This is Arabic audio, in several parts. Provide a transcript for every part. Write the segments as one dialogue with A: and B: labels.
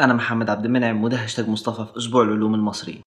A: أنا محمد عبد المنعم وده هاشتاج مصطفى في أسبوع العلوم المصري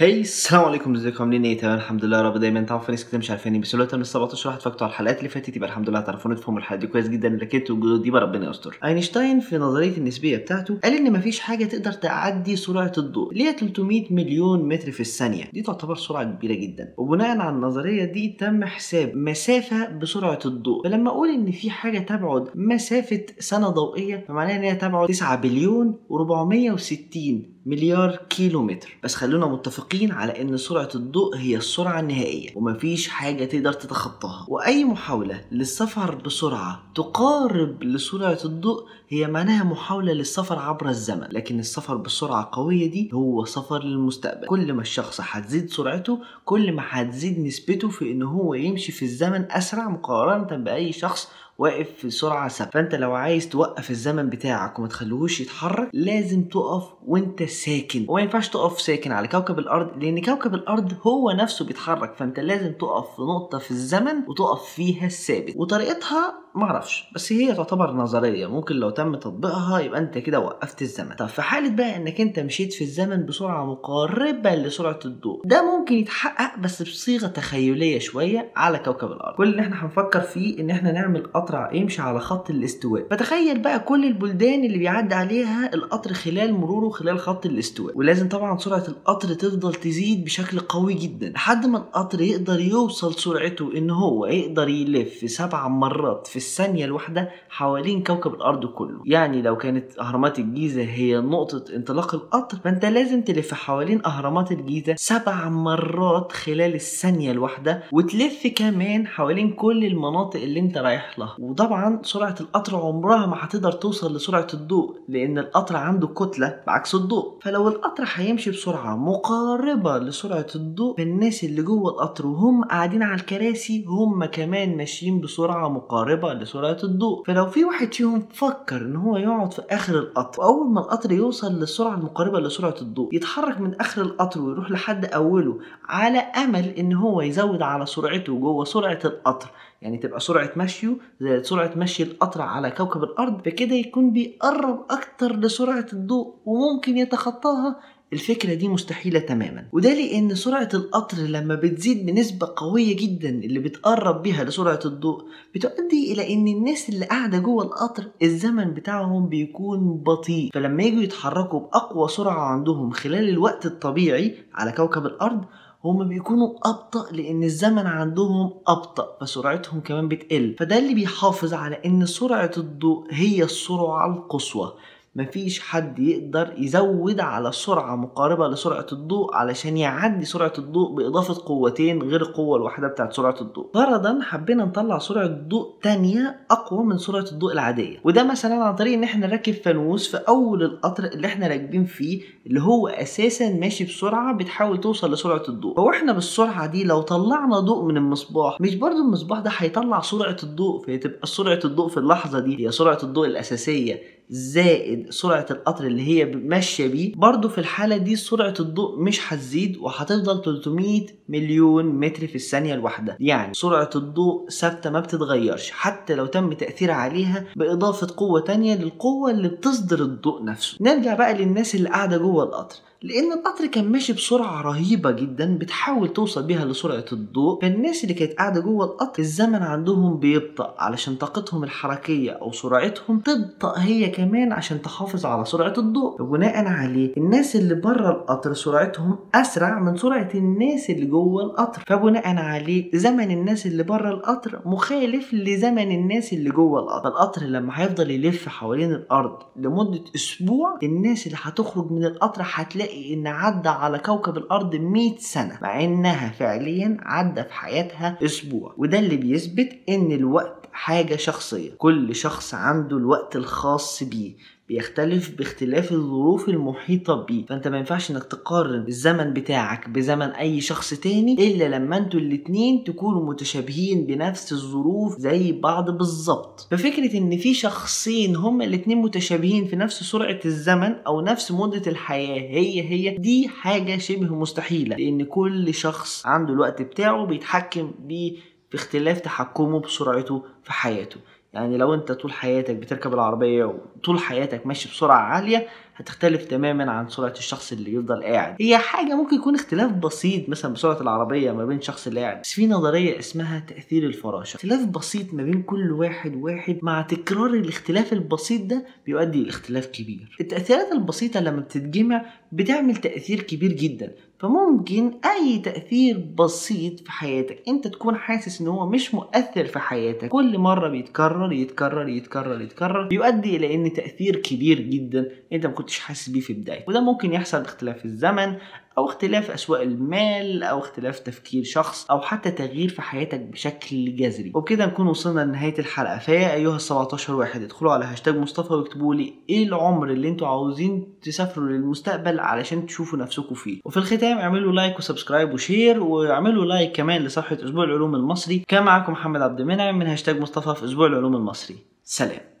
A: Hi السلام عليكم ازيكم عاملين إيه تمام الحمد لله يا رب دايما. تعرفوا ناس كتير مش عارفيني. بس دلوقتي من 17 واحد فاكتوا على الحلقات اللي فاتت يبقى الحمد لله تعرفوا تفهموا الحلقة دي كويس جدا. ركبت وجود دي ربنا يستر. أينشتاين في نظرية النسبية بتاعته قال إن مفيش حاجة تقدر تعدي سرعة الضوء اللي هي 300 مليون متر في الثانية. دي تعتبر سرعة كبيرة جدا. وبناء على النظرية دي تم حساب مسافة بسرعة الضوء. فلما أقول إن في حاجة تبعد مسافة سنة ضوئية فمعناها إن هي تبعد 9 بليون و460 مليار كيلو متر بس خلونا متفقين على إن سرعة الضوء هي السرعة النهائية ومفيش حاجة تقدر تتخطاها. وأي محاولة للسفر بسرعة تقارب لسرعة الضوء هي معناها محاولة للسفر عبر الزمن. لكن السفر بسرعة قوية دي هو سفر للمستقبل. كل ما الشخص هتزيد سرعته كل ما هتزيد نسبته في إن هو يمشي في الزمن أسرع مقارنة بأي شخص واقف في سرعة ثابتة. فأنت لو عايز توقف الزمن بتاعك وما تخليهوش يتحرك لازم تقف وأنت ساكن. وما ينفعش تقف ساكن على كوكب الأرض لأن كوكب الأرض هو نفسه بيتحرك. فأنت لازم تقف في نقطة في الزمن وتقف فيها الثابت وطريقتها معرفش بس هي تعتبر نظرية. ممكن لو تم تطبيقها يبقى أنت كده وقفت الزمن. طب في حالة بقى إنك أنت مشيت في الزمن بسرعة مقاربة لسرعة الضوء ده ممكن يتحقق بس بصيغة تخيلية شوية على كوكب الأرض. كل اللي إحنا هنفكر فيه إن إحنا نعمل قطر يمشي على خط الاستواء. فتخيل بقى كل البلدان اللي بيعدي عليها القطر خلال مروره خلال خط الاستواء. ولازم طبعا سرعة القطر تفضل تزيد بشكل قوي جدا لحد ما القطر يقدر يوصل سرعته إن هو يقدر يلف سبع مرات في الثانية الواحدة حوالين كوكب الأرض كله. يعني لو كانت أهرامات الجيزة هي نقطة انطلاق القطر فأنت لازم تلف حوالين أهرامات الجيزة سبع مرات خلال الثانية الواحدة وتلف كمان حوالين كل المناطق اللي أنت رايح لها. وطبعا سرعة القطر عمرها ما هتقدر توصل لسرعة الضوء لأن القطر عنده كتلة بعكس الضوء. فلو القطر هيمشي بسرعة مقاربة لسرعة الضوء فالناس اللي جوه القطر وهم قاعدين على الكراسي هم كمان ماشيين بسرعة مقاربة لسرعة الضوء. فلو في واحد فيهم فكر إن هو يقعد في آخر القطر وأول ما القطر يوصل للسرعة المقاربة لسرعة الضوء يتحرك من آخر القطر ويروح لحد أوله على أمل إن هو يزود على سرعته جوه سرعة القطر. يعني تبقى سرعة مشيه زي سرعة مشي القطر على كوكب الأرض بكده يكون بيقرب أكتر لسرعة الضوء وممكن يتخطاها. الفكرة دي مستحيلة تماما. وده لأن سرعة القطر لما بتزيد بنسبة قوية جدا اللي بتقرب بيها لسرعة الضوء بتؤدي إلى أن الناس اللي قاعدة جوه القطر الزمن بتاعهم بيكون بطيء. فلما يجوا يتحركوا بأقوى سرعة عندهم خلال الوقت الطبيعي على كوكب الأرض هما بيكونوا أبطأ لأن الزمن عندهم أبطأ فسرعتهم كمان بتقل. فده اللي بيحافظ على إن سرعة الضوء هي السرعة القصوى. مفيش حد يقدر يزود على سرعة مقاربة لسرعة الضوء علشان يعدي سرعة الضوء بإضافة قوتين غير القوة الواحدة بتاعت سرعة الضوء. فرضا حبينا نطلع سرعة ضوء تانية أقوى من سرعة الضوء العادية. وده مثلا عن طريق إن إحنا نركب فانوس في أول القطر اللي إحنا راكبين فيه اللي هو أساسا ماشي بسرعة بتحاول توصل لسرعة الضوء. فهو إحنا بالسرعة دي لو طلعنا ضوء من المصباح مش برضو المصباح ده هيطلع سرعة الضوء؟ فتبقى سرعة الضوء في اللحظة دي هي سرعة الضوء الأساسية. زائد سرعة القطر اللي هي ماشية بيه. برضو في الحالة دي سرعة الضوء مش هتزيد وهتفضل 300 مليون متر في الثانية الواحدة. يعني سرعة الضوء ثابتة ما بتتغيرش حتى لو تم تأثير عليها بإضافة قوة تانية للقوة اللي بتصدر الضوء نفسه. نرجع بقى للناس اللي قاعدة جوه القطر. لأن القطر كان ماشي بسرعة رهيبة جدا بتحاول توصل بيها لسرعة الضوء. فالناس اللي كانت قاعدة جوه القطر الزمن عندهم بيبطأ علشان طاقتهم الحركية أو سرعتهم تبطأ هي كمان عشان تحافظ على سرعة الضوء. وبناء عليه الناس اللي بره القطر سرعتهم أسرع من سرعة الناس اللي جوه القطر. فبناء عليه زمن الناس اللي بره القطر مخالف لزمن الناس اللي جوه القطر. القطر لما هيفضل يلف حوالين الأرض لمدة أسبوع الناس اللي هتخرج من القطر هتلاقي تلاقي إن عدى على كوكب الأرض 100 سنة مع إنها فعليا عدى في حياتها أسبوع. وده اللي بيثبت إن الوقت حاجة شخصية. كل شخص عنده الوقت الخاص بيه. بيختلف باختلاف الظروف المحيطة بيه. فأنت ما ينفعش إنك تقارن الزمن بتاعك بزمن أي شخص تاني إلا لما أنتوا الاتنين تكونوا متشابهين بنفس الظروف زي بعض بالظبط. ففكرة إن في شخصين هما الاتنين متشابهين في نفس سرعة الزمن أو نفس مدة الحياة هي هي دي حاجة شبه مستحيلة. لأن كل شخص عنده الوقت بتاعه بيتحكم بيه في اختلاف تحكمه بسرعته في حياته. يعني لو انت طول حياتك بتركب العربية وطول حياتك ماشي بسرعة عالية هتختلف تماما عن سرعة الشخص اللي يفضل قاعد. هي حاجة ممكن يكون اختلاف بسيط مثلا بسرعة العربية ما بين الشخص اللي قاعد. بس في نظرية اسمها تأثير الفراشة. اختلاف بسيط ما بين كل واحد واحد مع تكرار الاختلاف البسيط ده بيؤدي لاختلاف كبير. التأثيرات البسيطة لما بتتجمع بتعمل تأثير كبير جدا. فممكن أي تأثير بسيط في حياتك أنت تكون حاسس إن هو مش مؤثر في حياتك. كل مرة بيتكرر يتكرر يتكرر يتكرر بيؤدي إلى إن تأثير كبير جدا. أنت ما كنتش حاسس بيه في البداية وده ممكن يحصل باختلاف الزمن أو اختلاف أسواق المال أو اختلاف تفكير شخص أو حتى تغيير في حياتك بشكل جذري. وبكده نكون وصلنا لنهاية الحلقة. فيا أيها ال 17 واحد ادخلوا على هاشتاج مصطفى واكتبوا لي إيه العمر اللي أنتوا عاوزين تسافروا للمستقبل علشان تشوفوا نفسكم فيه. وفي الختام اعملوا like و subscribe و share واعملوا like كمان لصفحة أسبوع العلوم المصري. كان معاكم محمد عبد المنعم من هاشتاج مصطفى في أسبوع العلوم المصري. سلام.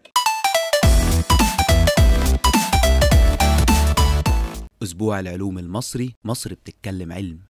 B: أسبوع العلوم المصري مصر بتتكلم علم.